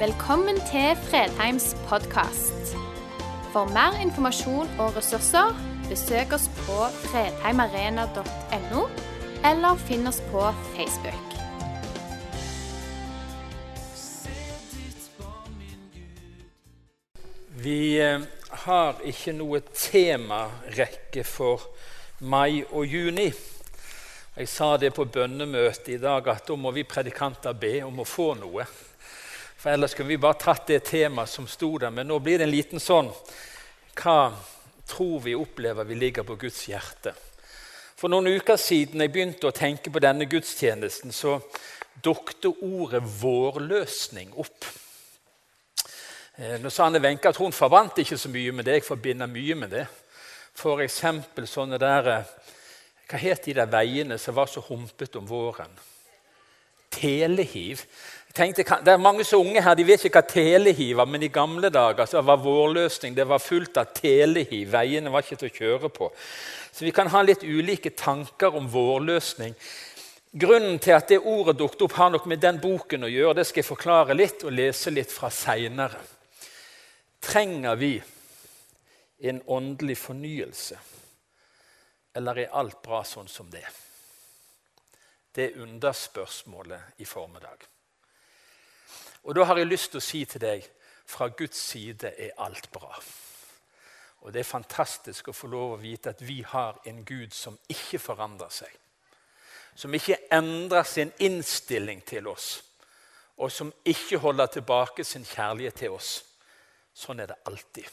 Velkommen til Fredheims podkast. For mer informasjon og ressurser, besøk oss på fredheimarena.no, eller finn oss på Facebook. Vi eh, har ikke noe temarekke for mai og juni. Jeg sa det på bønnemøtet i dag at da må vi predikanter be om å få noe. For ellers kunne vi bare tatt det temaet som sto der. Men nå blir det en liten sånn Hva tror vi opplever vi ligger på Guds hjerte? For noen uker siden jeg begynte å tenke på denne gudstjenesten, så dukte ordet 'vårløsning' opp. Eh, nå sa Anne Wenche at hun forbandt ikke så mye med det. Jeg forbinder mye med det. F.eks. sånne der eh, Hva het de der veiene som var så humpete om våren? Telehiv. Tenkte, det er mange så unge her, de vet ikke hva telehiv var, men i gamle dager så var vårløsning det var fullt av telehiv. Veiene var ikke til å kjøre på. Så vi kan ha litt ulike tanker om vårløsning. Grunnen til at det ordet dukket opp, har nok med den boken å gjøre. Det skal jeg forklare litt og lese litt fra seinere. Trenger vi en åndelig fornyelse, eller er alt bra sånn som det? Det er underspørsmålet i formiddag. Og da har jeg lyst til å si til deg fra Guds side er alt bra. Og det er fantastisk å få lov å vite at vi har en Gud som ikke forandrer seg. Som ikke endrer sin innstilling til oss, og som ikke holder tilbake sin kjærlighet til oss. Sånn er det alltid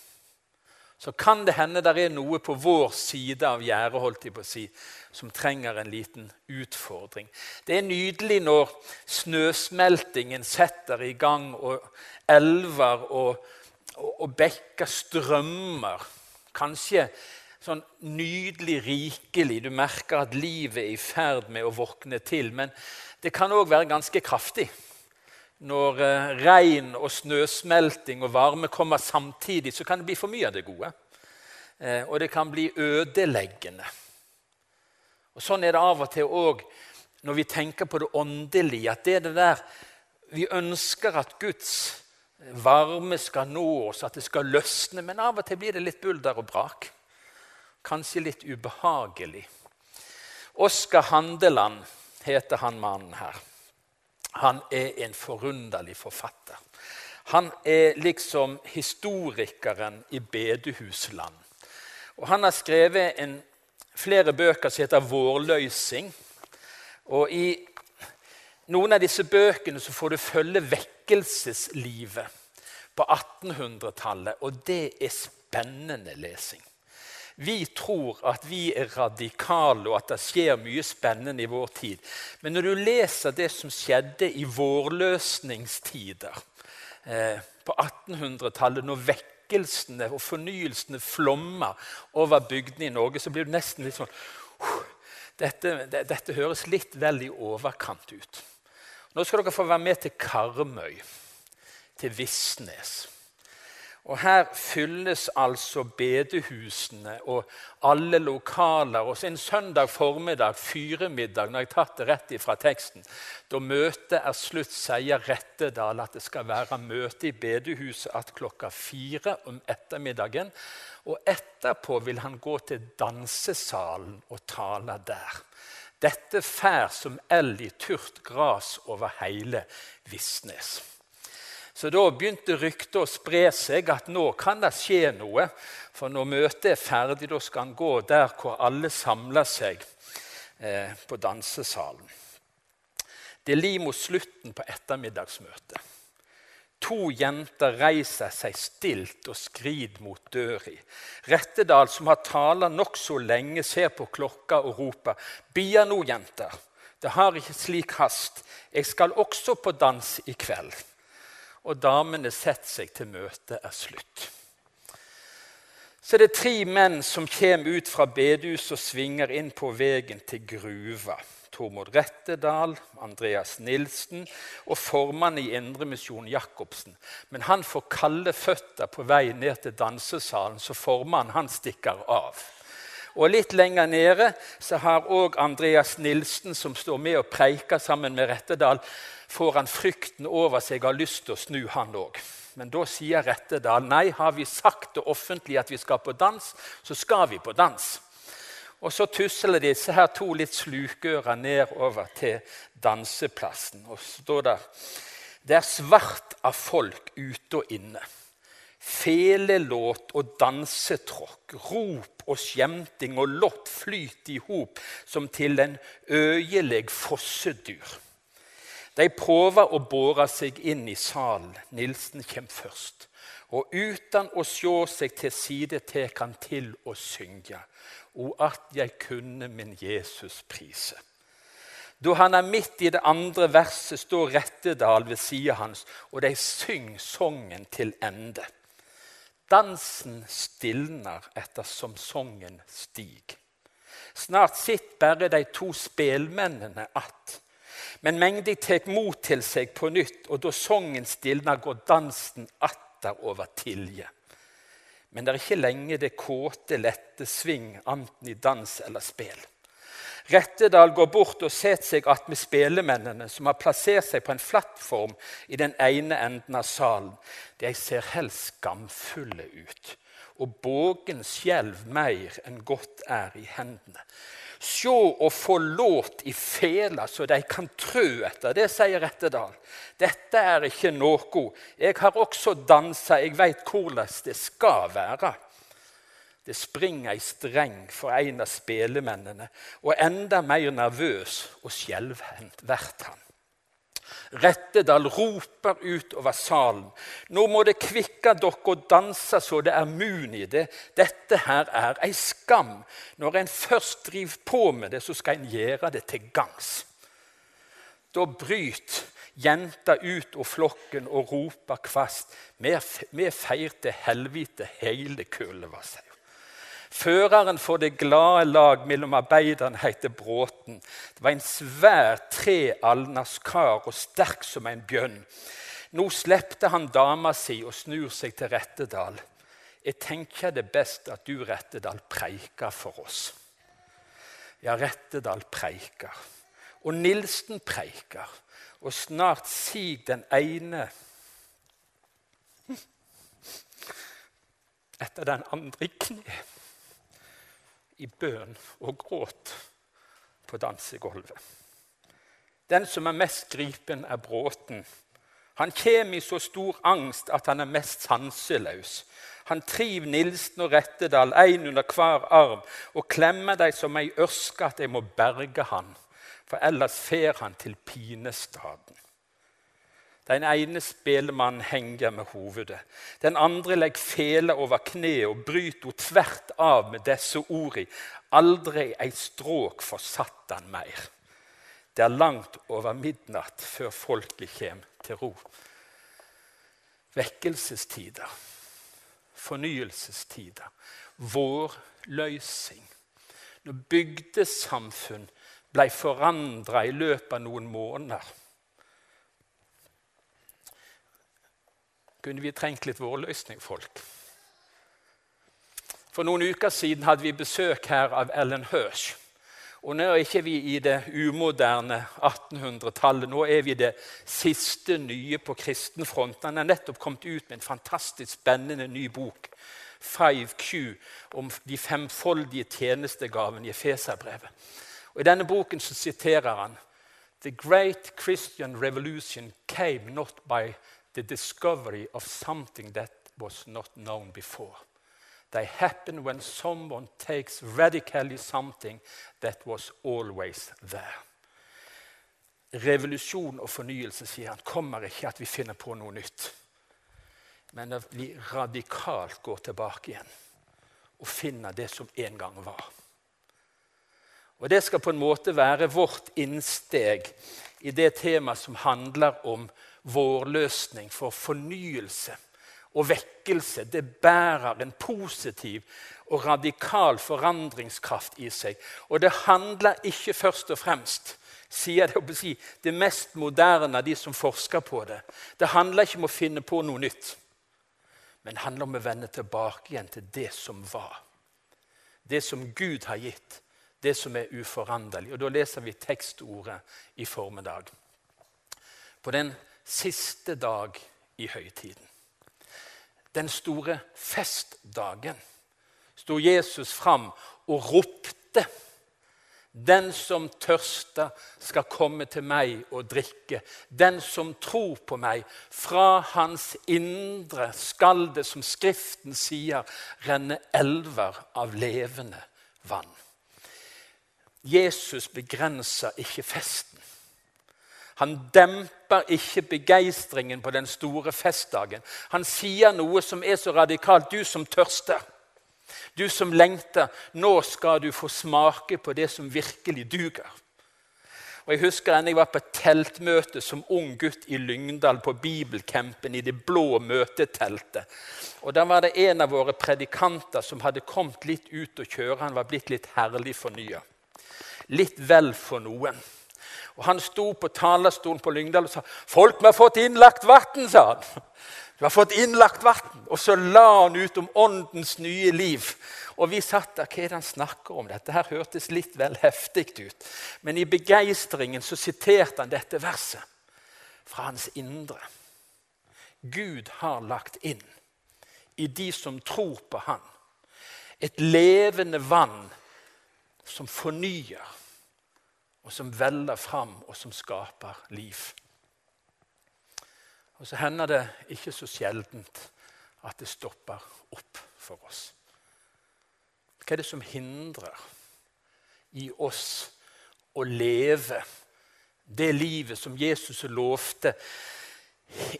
så kan det hende det er noe på vår side av gjerdet si, som trenger en liten utfordring. Det er nydelig når snøsmeltingen setter i gang, og elver og, og, og bekker strømmer. Kanskje sånn nydelig rikelig. Du merker at livet er i ferd med å våkne til. Men det kan òg være ganske kraftig når eh, regn og snøsmelting og varme kommer samtidig, så kan det bli for mye av det gode. Eh, og det kan bli ødeleggende. Og Sånn er det av og til òg når vi tenker på det åndelige. At det er det der Vi ønsker at Guds varme skal nå oss, at det skal løsne. Men av og til blir det litt bulder og brak. Kanskje litt ubehagelig. Oskar Handeland heter han mannen her. Han er en forunderlig forfatter. Han er liksom historikeren i bedehusland. Og han har skrevet en, flere bøker som heter 'Vårløysing'. Og I noen av disse bøkene så får du følge vekkelseslivet på 1800-tallet. Og det er spennende lesing. Vi tror at vi er radikale, og at det skjer mye spennende i vår tid. Men når du leser det som skjedde i vårløsningstider eh, på 1800-tallet, når vekkelsene og fornyelsene flomma over bygdene i Norge, så blir du nesten litt sånn uh, dette, det, dette høres litt vel i overkant ut. Nå skal dere få være med til Karmøy, til Visnes. Og Her fylles altså bedehusene og alle lokaler. Og En søndag formiddag, fyremiddag, når jeg tatt det rett ifra teksten, da møtet er slutt, sier Rettedal at det skal være møte i bedehuset at klokka fire om ettermiddagen. Og etterpå vil han gå til dansesalen og tale der. Dette fær som eld i turt gras over hele Visnes. Så da begynte ryktet å spre seg at nå kan det skje noe. For når møtet er ferdig, da skal han gå der hvor alle samler seg eh, på dansesalen. Det er liv mot slutten på ettermiddagsmøtet. To jenter reiser seg stilt og skrid mot døra. Rettedal, som har tala nokså lenge, ser på klokka og roper:" Bia nå, jenter. Det har ikke slik hast. Jeg skal også på dans i kveld og damene setter seg til møtet er slutt. Så det er tre menn som kommer ut fra bedehuset og svinger inn på veien til gruva. Tormod Rettedal, Andreas Nilsen og formannen i Indremisjonen Jacobsen. Men han får kalde føtter på vei ned til dansesalen, så formannen han stikker av. Og Litt lenger nede så har òg Andreas Nilsen, som står med og preiker sammen med Rettedal, får han frykten over seg og har lyst til å snu, han òg. Men da sier Rettedal nei, har vi sagt det offentlig at vi skal på dans, så skal vi på dans. Og så tusler disse her to litt slukøra nedover til danseplassen. Og står der Det er svart av folk ute og inne. Felelåt og dansetråkk, rop og skjemting og lott flyt i hop som til en øyeleg fossedyr. De prøver å bore seg inn i salen. Nilsen kommer først. Og uten å se seg til side tek han til å synge. O at jeg kunne min Jesus prise. Da han er midt i det andre verset, står Rettedal ved sida hans, og de synger sangen til ende. Dansen stilner ettersom sangen stiger. Snart sitter bare de to spelmennene att. Men mengda tek mot til seg på nytt, og da sangen stilner, går dansen atter over tilje. Men det er ikke lenge det kåte, lette sving, enten i dans eller spel. Rettedal går bort og setter seg attmed spelemennene, som har plassert seg på en plattform i den ene enden av salen. De ser helst skamfulle ut, og bågen skjelv mer enn godt er i hendene. Sjå og få låt i fela så de kan trø etter. Det sier Rettedal. Dette er ikke noe. Jeg har også dansa, jeg veit hvordan det skal være. Det springer ei streng for en av spelemennene, og enda mer nervøs og skjelvhendt blir han. Rettedal roper ut over salen. Nå må det kvikke dere og danse så det er mun i det. Dette her er ei skam. Når en først driver på med det, så skal en gjøre det til gangs. Da bryter jenta ut av flokken og roper kvast. Vi feirte helvete hele kulva, sier Føreren for det glade lag mellom arbeiderne heter Bråten. Det var en svær trealnas kar og sterk som en bjønn. Nå slepte han dama si og snur seg til Rettedal. Jeg tenker det best at du, Rettedal, preiker for oss. Ja, Rettedal preiker. Og Nilsen preiker. Og snart sig den ene etter den andre i kne i bønn og gråt på dansegulvet. Den som er mest gripen, er Bråten. Han kommer i så stor angst at han er mest sanseløs. Han triv Nilsen og Rettedal, én under hver arm, og klemmer dem som ei ørske at de må berge han, for ellers fer han til pinestaden. Den ene spelemannen henger med hovedet. Den andre legger fele over kneet og bryter henne tvert av med disse ordene. Aldri ei stråk for Satan mer. Det er langt over midnatt før folket kommer til ro. Vekkelsestider, fornyelsestider, vårløsing. Når bygdesamfunn ble forandra i løpet av noen måneder kunne vi trengt litt vårløsning, folk. For noen uker siden hadde vi besøk her av Ellen Hirsch. Og nå er ikke vi i det umoderne 1800-tallet. Nå er vi det siste nye på kristenfronten. Han er nettopp kommet ut med en fantastisk spennende ny bok, 5Q, om de femfoldige tjenestegavene i Efeserbrevet. Og I denne boken så siterer han The great Christian revolution came not by the discovery of something that was not known before. They happen when someone takes radically something that was always there. Revolusjon og fornyelse sier han, kommer ikke at vi finner på noe nytt, men at vi radikalt går tilbake igjen og finner det som en gang var. Og Det skal på en måte være vårt innsteg i det temaet som handler om vårløsning, for fornyelse og vekkelse. Det bærer en positiv og radikal forandringskraft i seg. Og det handler ikke først og fremst sier det, si, det mest moderne av de som forsker på det. Det handler ikke om å finne på noe nytt, men det handler om å vende tilbake igjen til det som var. det som Gud har gitt, det som er uforanderlig. Og Da leser vi tekstordet i formiddag. På den siste dag i høytiden, den store festdagen, sto Jesus fram og ropte den som tørster, skal komme til meg og drikke. Den som tror på meg, fra hans indre skal det, som Skriften sier, renne elver av levende vann. Jesus begrenser ikke festen. Han demper ikke begeistringen på den store festdagen. Han sier noe som er så radikalt. Du som tørster. Du som lengter, nå skal du få smake på det som virkelig duger. Og Jeg husker da jeg var på teltmøte som ung gutt i Lyngdal, på bibelcampen i det blå møteteltet. Og Da var det en av våre predikanter som hadde kommet litt ut å kjøre. Han var blitt litt herlig fornya. Litt vel for noen. Og Han sto på talerstolen på Lyngdal og sa 'Folk må har fått innlagt vann', sa han. Du har fått innlagt vann. Og så la han ut om åndens nye liv. Og vi satt der. Hva er det han snakker om? Dette her hørtes litt vel heftig ut. Men i begeistringen så siterte han dette verset fra hans indre. Gud har lagt inn i de som tror på Han, et levende vann som fornyer, og som veller fram, og som skaper liv. Og så hender det ikke så sjeldent at det stopper opp for oss. Hva er det som hindrer i oss å leve det livet som Jesus lovte,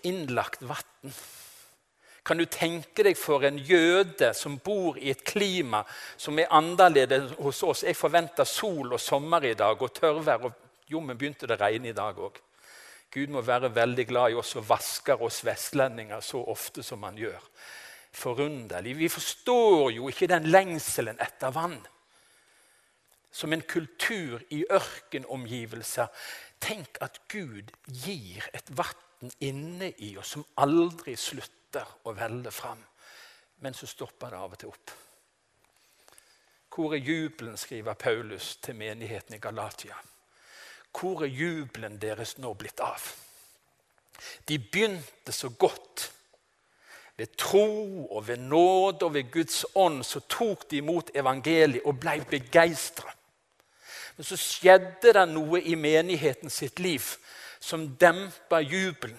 innlagt vann? Kan du tenke deg for en jøde som bor i et klima som er annerledes hos oss? Jeg forventer sol og sommer i dag og tørrvær. og Jo, men begynte det å regne i dag òg. Gud må være veldig glad i oss og vasker oss vestlendinger så ofte som han gjør. Forunderlig. Vi forstår jo ikke den lengselen etter vann. Som en kultur i ørkenomgivelser. Tenk at Gud gir et vann inne i oss som aldri slutter å veller fram. Men så stopper det av og til opp. Hvor er jubelen, skriver Paulus til menigheten i Galatia. Hvor er jubelen deres nå blitt av? De begynte så godt. Ved tro og ved nåde og ved Guds ånd så tok de imot evangeliet og ble begeistra. Men så skjedde det noe i menigheten sitt liv som dempa jubelen.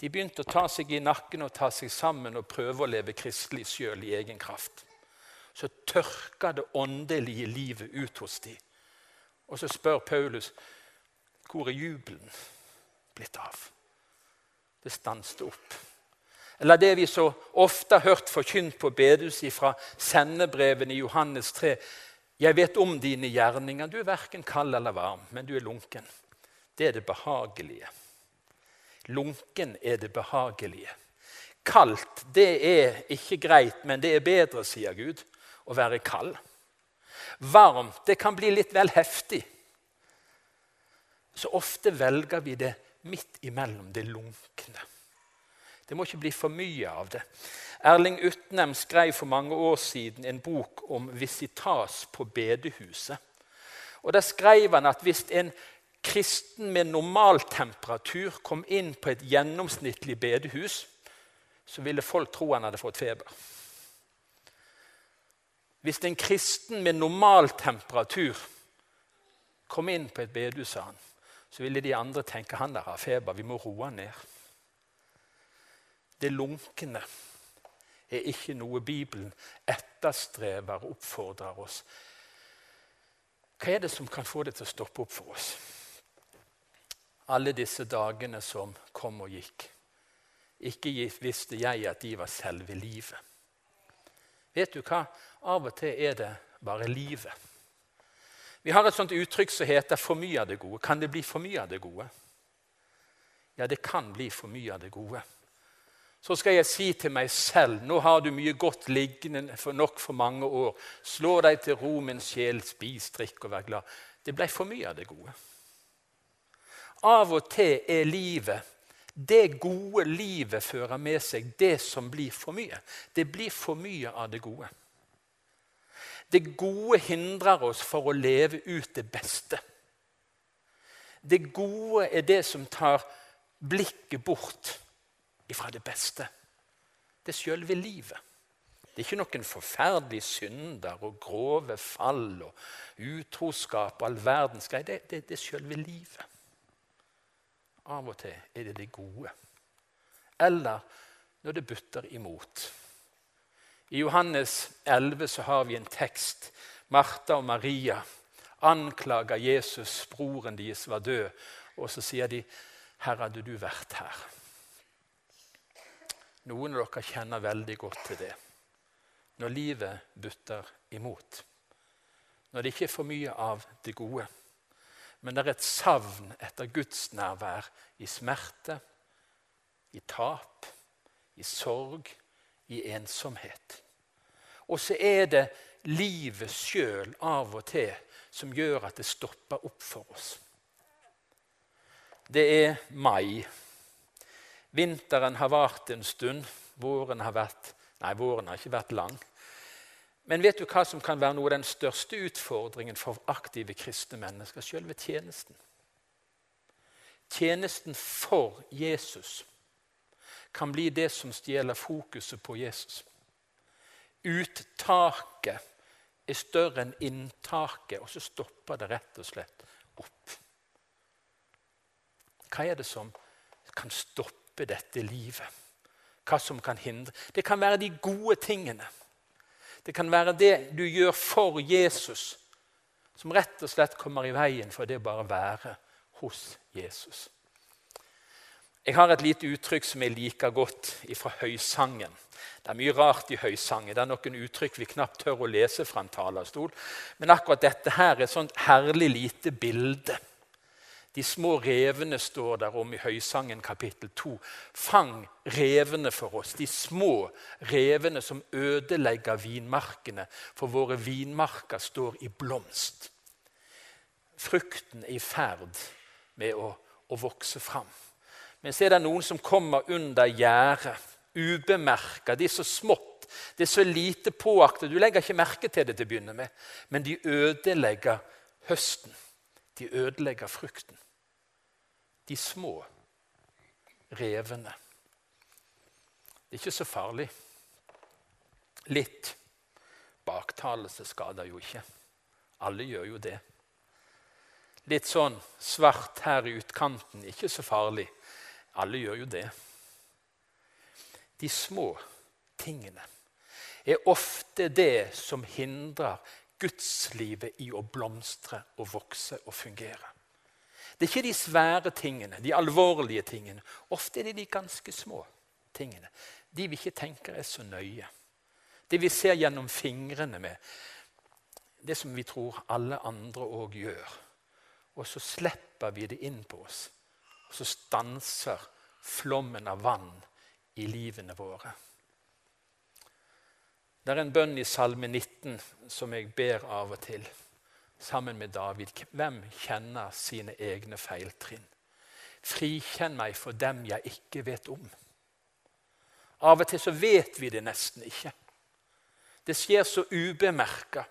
De begynte å ta seg i nakken og ta seg sammen og prøve å leve kristelig sjøl i egen kraft. Så tørka det åndelige livet ut hos dem. Og så spør Paulus hvor er jubelen blitt av? Det stanset opp. Eller det vi så ofte har hørt forkynt på bedehuset fra sendebrevene i Johannes 3. Jeg vet om dine gjerninger. Du er verken kald eller varm, men du er lunken. Det er det behagelige. Lunken er det behagelige. Kaldt, det er ikke greit, men det er bedre, sier Gud, å være kald. Varmt, det kan bli litt vel heftig. Så ofte velger vi det midt imellom det lunkne. Det må ikke bli for mye av det. Erling Utnem skrev for mange år siden en bok om visitas på bedehuset. Og Der skrev han at hvis en kristen med normaltemperatur kom inn på et gjennomsnittlig bedehus, så ville folk tro han hadde fått feber. Hvis en kristen med normal temperatur kom inn på et bedehus, så ville de andre tenke han der har feber, vi må roe han ned. Det lunkne er ikke noe Bibelen etterstrever og oppfordrer oss. Hva er det som kan få det til å stoppe opp for oss? Alle disse dagene som kom og gikk. Ikke visste jeg at de var selve livet. Vet du hva? Av og til er det bare livet. Vi har et sånt uttrykk som heter 'for mye av det gode'. Kan det bli for mye av det gode? Ja, det kan bli for mye av det gode. Så skal jeg si til meg selv nå har du mye godt liggende for nok for mange år. Slå deg til ro, min sjel, spis, drikk og vær glad. Det ble for mye av det gode. Av og til er livet det gode livet fører med seg det som blir for mye. Det blir for mye av det gode. Det gode hindrer oss for å leve ut det beste. Det gode er det som tar blikket bort ifra det beste. Det er sjølve livet. Det er ikke noen forferdelige synder og grove fall og utroskap og all verdens greier. Det, det, det er sjølve livet. Av og til er det det gode. Eller når det butter imot. I Johannes 11 så har vi en tekst. Martha og Maria anklager Jesus, broren deres, var død. Og så sier de, 'Her hadde du vært her'. Noen av dere kjenner veldig godt til det. Når livet butter imot. Når det ikke er for mye av det gode. Men det er et savn etter Guds nærvær i smerte, i tap, i sorg, i ensomhet. Og så er det livet sjøl av og til som gjør at det stopper opp for oss. Det er mai. Vinteren har vart en stund. Våren har vært Nei, våren har ikke vært lang. Men vet du hva som kan være noe av den største utfordringen for aktive kristne mennesker? Selve tjenesten. Tjenesten for Jesus kan bli det som stjeler fokuset på Jesus. Uttaket er større enn inntaket, og så stopper det rett og slett opp. Hva er det som kan stoppe dette livet? Hva som kan hindre? Det kan være de gode tingene. Det kan være det du gjør for Jesus, som rett og slett kommer i veien for det bare å være hos Jesus. Jeg har et lite uttrykk som jeg liker godt fra høysangen. Det er mye rart i høysangen. Det er noen uttrykk vi knapt tør å lese fra en talerstol. Men akkurat dette her er et sånt herlig lite bilde. De små revene står der om i Høysangen kapittel 2. Fang revene for oss, de små revene som ødelegger vinmarkene, for våre vinmarker står i blomst. Frukten er i ferd med å, å vokse fram. Men så er det noen som kommer under gjerdet ubemerka. De er så smått. Det er så lite påaktet. Du legger ikke merke til det til å begynne med. Men de ødelegger høsten. De ødelegger frukten. De små revene. Det er ikke så farlig. Litt baktalelse skader jo ikke. Alle gjør jo det. Litt sånn svart her i utkanten, ikke så farlig. Alle gjør jo det de små tingene, er ofte det som hindrer gudslivet i å blomstre og vokse og fungere. Det er ikke de svære tingene, de alvorlige tingene. Ofte er det de ganske små tingene. De vi ikke tenker er så nøye. Det vi ser gjennom fingrene med. Det som vi tror alle andre òg gjør. Og så slipper vi det inn på oss. Og så stanser flommen av vann i livene våre. Det er en bønn i Salme 19 som jeg ber av og til, sammen med David. Hvem kjenner sine egne feiltrinn? Frikjenn meg for dem jeg ikke vet om. Av og til så vet vi det nesten ikke. Det skjer så ubemerka.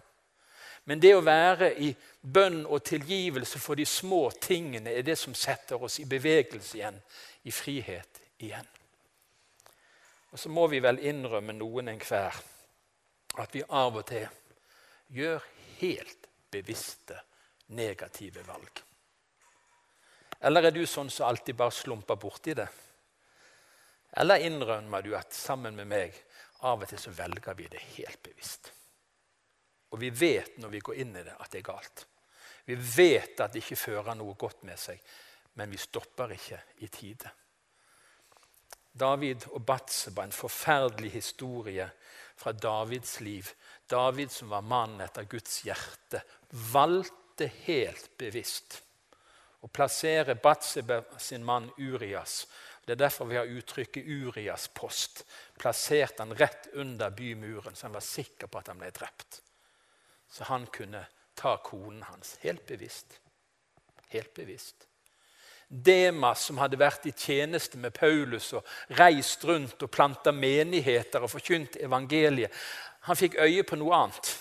Men det å være i bønn og tilgivelse for de små tingene er det som setter oss i bevegelse igjen, i frihet igjen. Og så må vi vel innrømme noen enhver at vi av og til gjør helt bevisste negative valg. Eller er du sånn som alltid bare slumper borti det? Eller innrømmer du at sammen med meg av og til så velger vi det helt bevisst? Og vi vet når vi går inn i det, at det er galt. Vi vet at det ikke fører noe godt med seg, men vi stopper ikke i tide. David og Batseba, en forferdelig historie fra Davids liv. David, som var mann etter Guds hjerte, valgte helt bevisst å plassere Batseba sin mann Urias. Det er derfor vi har uttrykket Urias post. Plasserte han rett under bymuren, så han var sikker på at han ble drept. Så han kunne ta konen hans. Helt bevisst. Helt bevisst. Demas, som hadde vært i tjeneste med Paulus og reist rundt og planta menigheter og forkynt evangeliet, han fikk øye på noe annet.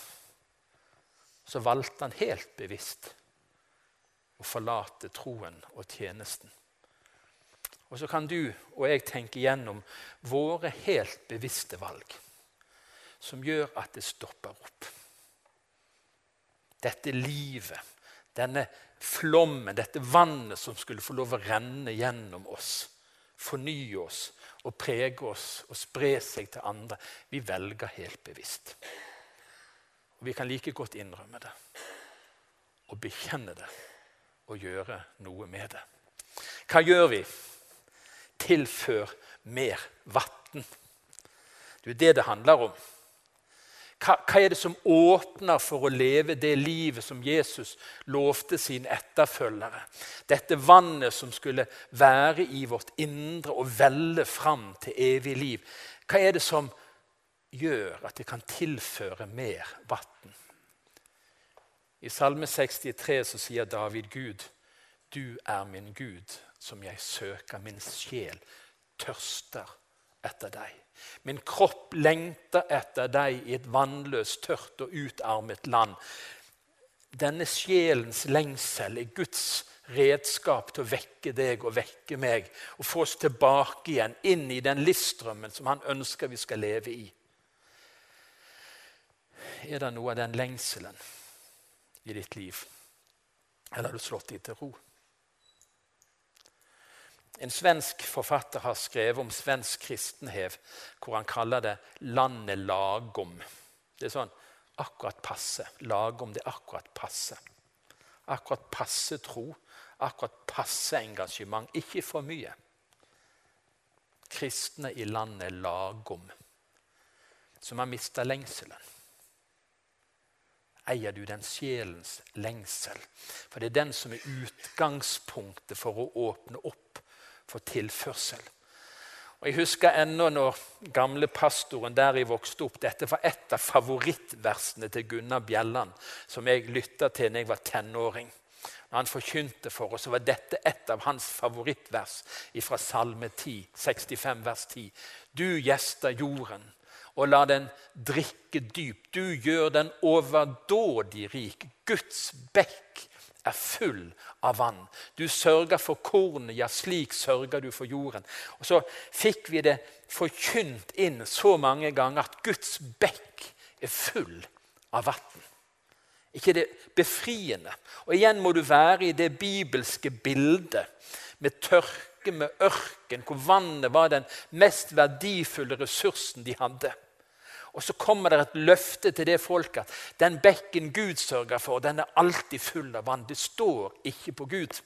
så valgte han helt bevisst å forlate troen og tjenesten. Og så kan du og jeg tenke gjennom våre helt bevisste valg som gjør at det stopper opp. Dette livet, denne flommen, dette vannet som skulle få lov å renne gjennom oss, fornye oss og prege oss og spre seg til andre. Vi velger helt bevisst. Og Vi kan like godt innrømme det og bekjenne det og gjøre noe med det. Hva gjør vi? Tilfør mer vann. Det er det det handler om. Hva, hva, er det som åpner for å leve det livet som Jesus lovte sine etterfølgere? Dette vannet som skulle være i vårt indre og velle fram til evig liv. Hva er det som gjør at det kan tilføre mer vann? I Salme 63 så sier David Gud, du er min Gud, som jeg søker. Min sjel tørster etter deg. Min kropp lengter etter deg i et vannløst, tørt og utarmet land. Denne sjelens lengsel er Guds redskap til å vekke deg og vekke meg og få oss tilbake igjen, inn i den livsstrømmen som han ønsker vi skal leve i. Er det noe av den lengselen i ditt liv? Eller har du slått deg til ro? En svensk forfatter har skrevet om svensk kristenhev, hvor han kaller det 'landet lagom'. Det er sånn akkurat passe. Lagom, det er akkurat passe. Akkurat passe tro, akkurat passe engasjement. Ikke for mye. Kristne i landet lagom, som har mista lengselen. Eier du den sjelens lengsel? For det er den som er utgangspunktet for å åpne opp for tilførsel. Og Jeg husker ennå når gamle pastoren der jeg vokste opp Dette var et av favorittversene til Gunnar Bjelland, som jeg lytta til når jeg var tenåring. Når han forkynte for oss, så var dette et av hans favorittvers fra Salme 10, 65 vers 10. Du gjester jorden og la den drikke dypt. Du gjør den overdådig rik. Guds bekk er full av vann. Du sørger for kornet, ja, slik sørger du for jorden. Og Så fikk vi det forkynt inn så mange ganger at Guds bekk er full av vann. ikke det befriende? Og igjen må du være i det bibelske bildet med tørke, med ørken, hvor vannet var den mest verdifulle ressursen de hadde. Og så kommer det et løfte til det folket at den bekken Gud sørger for, den er alltid full av vann. Det står ikke på Gud.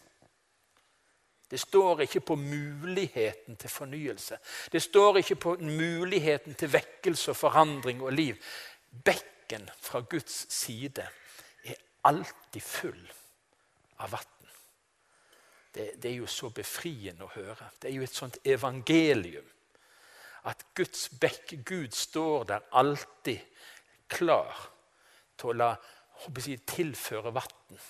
Det står ikke på muligheten til fornyelse. Det står ikke på muligheten til vekkelse og forandring og liv. Bekken fra Guds side er alltid full av vann. Det, det er jo så befriende å høre. Det er jo et sånt evangelium at Guds bekk, Gud, står der alltid klar til å la jeg, tilføre vann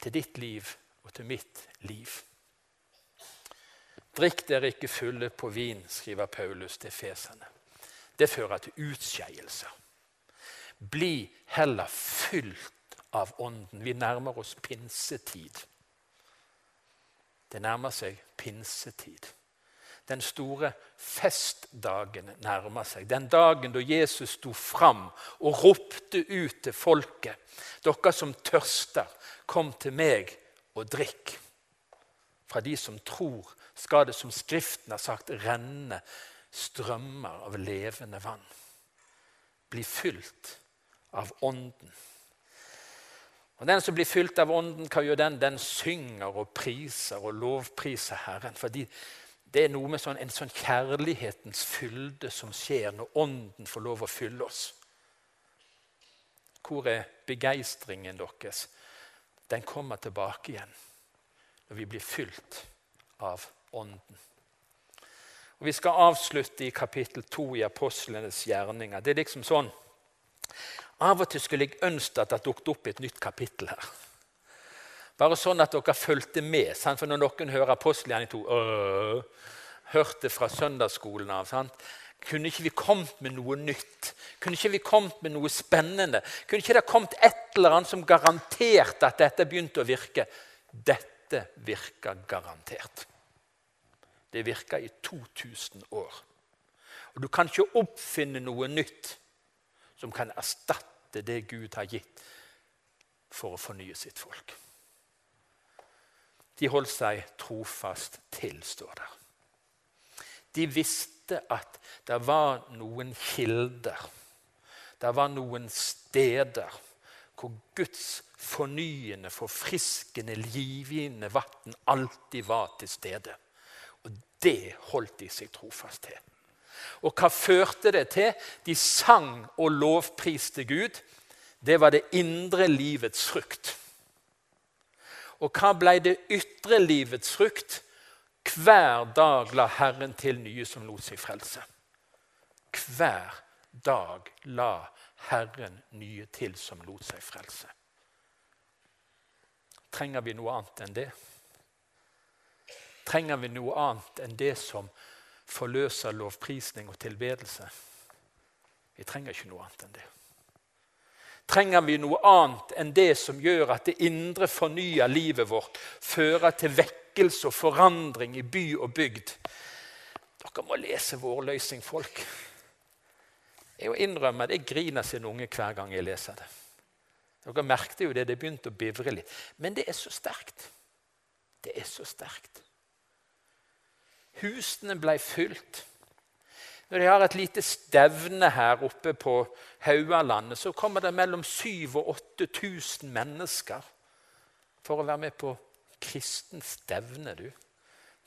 til ditt liv og til mitt liv. Drikk dere ikke fulle på vin, skriver Paulus til fesene. Det fører til utskeielser. Bli heller fylt av Ånden. Vi nærmer oss pinsetid. Det nærmer seg pinsetid. Den store festdagen nærmer seg. Den dagen da Jesus sto fram og ropte ut til folket. Dere som tørster, kom til meg og drikk. Fra de som tror, skal det, som Skriften har sagt, renne strømmer av levende vann. Bli fylt av Ånden. Og Den som blir fylt av Ånden, hva gjør den? Den synger og priser og lovpriser Herren. fordi det er noe med sånn, en sånn kjærlighetens fylde som skjer når Ånden får lov å fylle oss. Hvor er begeistringen deres? Den kommer tilbake igjen når vi blir fylt av Ånden. Og Vi skal avslutte i kapittel 2 i apostlenes gjerninger. Det er liksom sånn Av og til skulle jeg ønske at det dukket opp et nytt kapittel her. Bare sånn at dere fulgte med. Sant? For når noen hører apostelgjerning 2 øh, Hørte fra søndagsskolen av. Sant? Kunne ikke vi kommet med noe nytt? Kunne ikke vi kommet med noe spennende? Kunne ikke det kommet et eller annet som garanterte at dette begynte å virke? Dette virka garantert. Det virka i 2000 år. Og Du kan ikke oppfinne noe nytt som kan erstatte det Gud har gitt for å fornye sitt folk. De holdt seg trofast til, står der. De visste at det var noen kilder, det var noen steder hvor Guds fornyende, forfriskende, livgivende vann alltid var til stede. Og det holdt de seg trofast til. Og hva førte det til? De sang og lovpriste Gud. Det var det indre livets frukt. Og hva ble det ytre livets frukt? Hver dag la Herren til nye som lot seg frelse. Hver dag la Herren nye til som lot seg frelse. Trenger vi noe annet enn det? Trenger vi noe annet enn det som forløser lovprisning og tilbedelse? Vi trenger ikke noe annet enn det trenger vi noe annet enn det som gjør at det indre fornyer livet vårt, fører til vekkelse og forandring i by og bygd. Dere må lese Vårløsing, folk. Jeg innrømmer det, jeg griner sin unge hver gang jeg leser det. Dere merket jo det, det begynte å bivre litt. Men det er så sterkt. Det er så sterkt. Husene ble fylt. Når de har et lite stevne her oppe på Haugalandet, så kommer det mellom 7000 og 8000 mennesker for å være med på kristen stevne. du.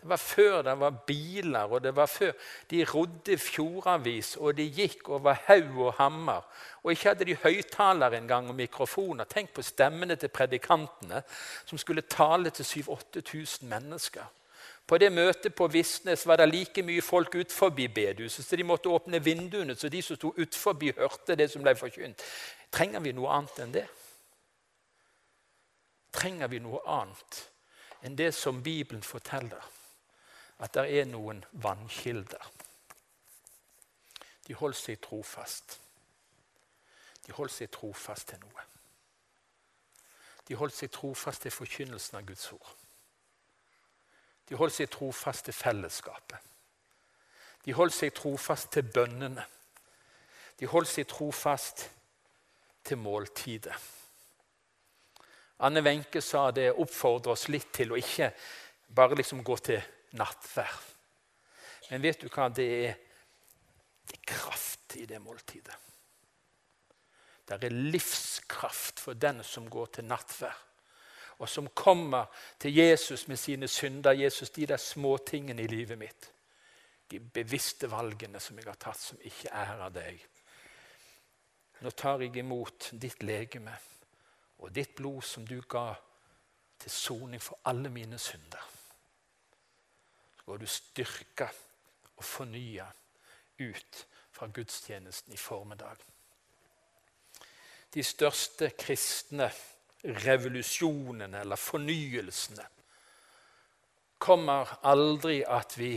Det var før det var biler, og det var før de rodde fjordavis, og de gikk over haug og hammer. Og ikke hadde de høyttaler engang og mikrofoner. Tenk på stemmene til predikantene, som skulle tale til 7000-8000 mennesker. På det møtet på Visnes var det like mye folk utenfor bedehuset, så de måtte åpne vinduene så de som sto utenfor, hørte det som ble forkynt. Trenger vi noe annet enn det? Trenger vi noe annet enn det som Bibelen forteller? At det er noen vannkilder. De holdt seg trofast. De holdt seg trofast til noe. De holdt seg trofast til forkynnelsen av Guds ord. De holdt seg trofast til fellesskapet. De holdt seg trofast til bønnene. De holdt seg trofast til måltidet. Anne Wenche sa det oppfordrer oss litt til å ikke bare liksom gå til nattverd. Men vet du hva? Det er, det er kraft i det måltidet. Det er livskraft for den som går til nattverd og som kommer til Jesus med sine synder. Jesus, de der småtingene i livet mitt. De bevisste valgene som jeg har tatt, som ikke er av deg. Nå tar jeg imot ditt legeme og ditt blod som du ga til soning for alle mine synder. Så går du styrka og fornya ut fra gudstjenesten i formiddag. De største kristne revolusjonene eller fornyelsene kommer aldri at vi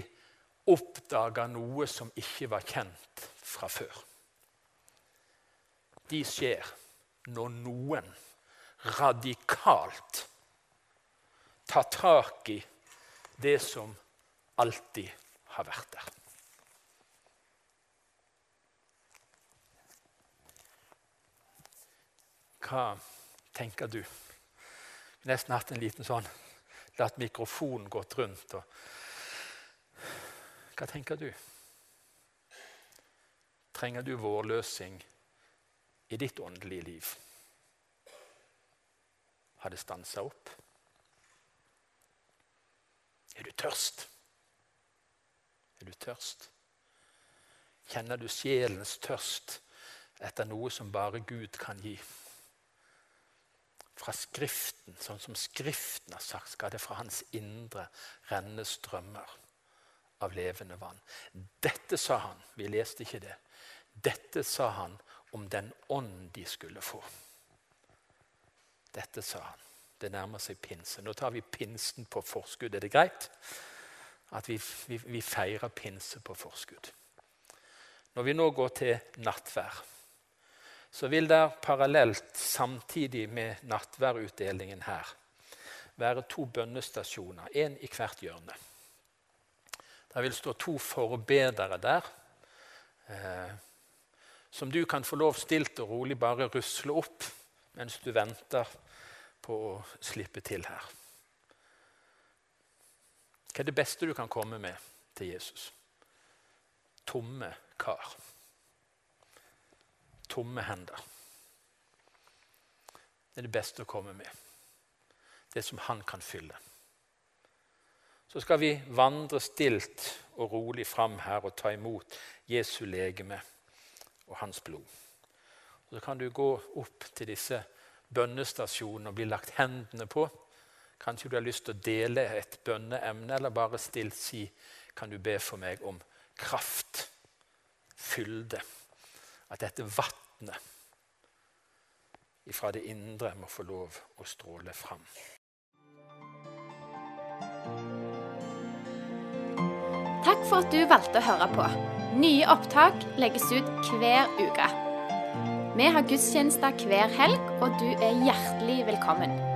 oppdager noe som ikke var kjent fra før. De skjer når noen radikalt tar tak i det som alltid har vært der. Hva tenker du? Nesten hatt en liten sånn Latt mikrofonen gått rundt. Og... Hva tenker du? Trenger du vårløsing i ditt åndelige liv? Har det stansa opp? Er du tørst? Er du tørst? Kjenner du sjelens tørst etter noe som bare Gud kan gi? Fra Skriften, sånn som Skriften har sagt, skal det fra hans indre renne strømmer av levende vann. Dette sa han. Vi leste ikke det. Dette sa han om den ånd de skulle få. Dette sa han. Det nærmer seg pinse. Nå tar vi pinsen på forskudd. Er det greit? At vi, vi, vi feirer pinse på forskudd. når vi nå går til nattvær, så vil det parallelt, samtidig med nattværutdelingen her, være to bønnestasjoner, én i hvert hjørne. Det vil stå to forbedere der, eh, som du kan få lov stilt og rolig bare rusle opp mens du venter på å slippe til her. Hva er det beste du kan komme med til Jesus? Tomme kar. Tomme hender. Det er det beste å komme med. Det som han kan fylle. Så skal vi vandre stilt og rolig fram her og ta imot Jesu legeme og hans blod. Og så kan du gå opp til disse bønnestasjonene og bli lagt hendene på. Kanskje du har lyst til å dele et bønneemne, eller bare stilt si kan du be for meg om kraft, fylde. At dette vannet fra det indre må få lov å stråle fram. Takk for at du valgte å høre på. Nye opptak legges ut hver uke. Vi har gudstjenester hver helg, og du er hjertelig velkommen.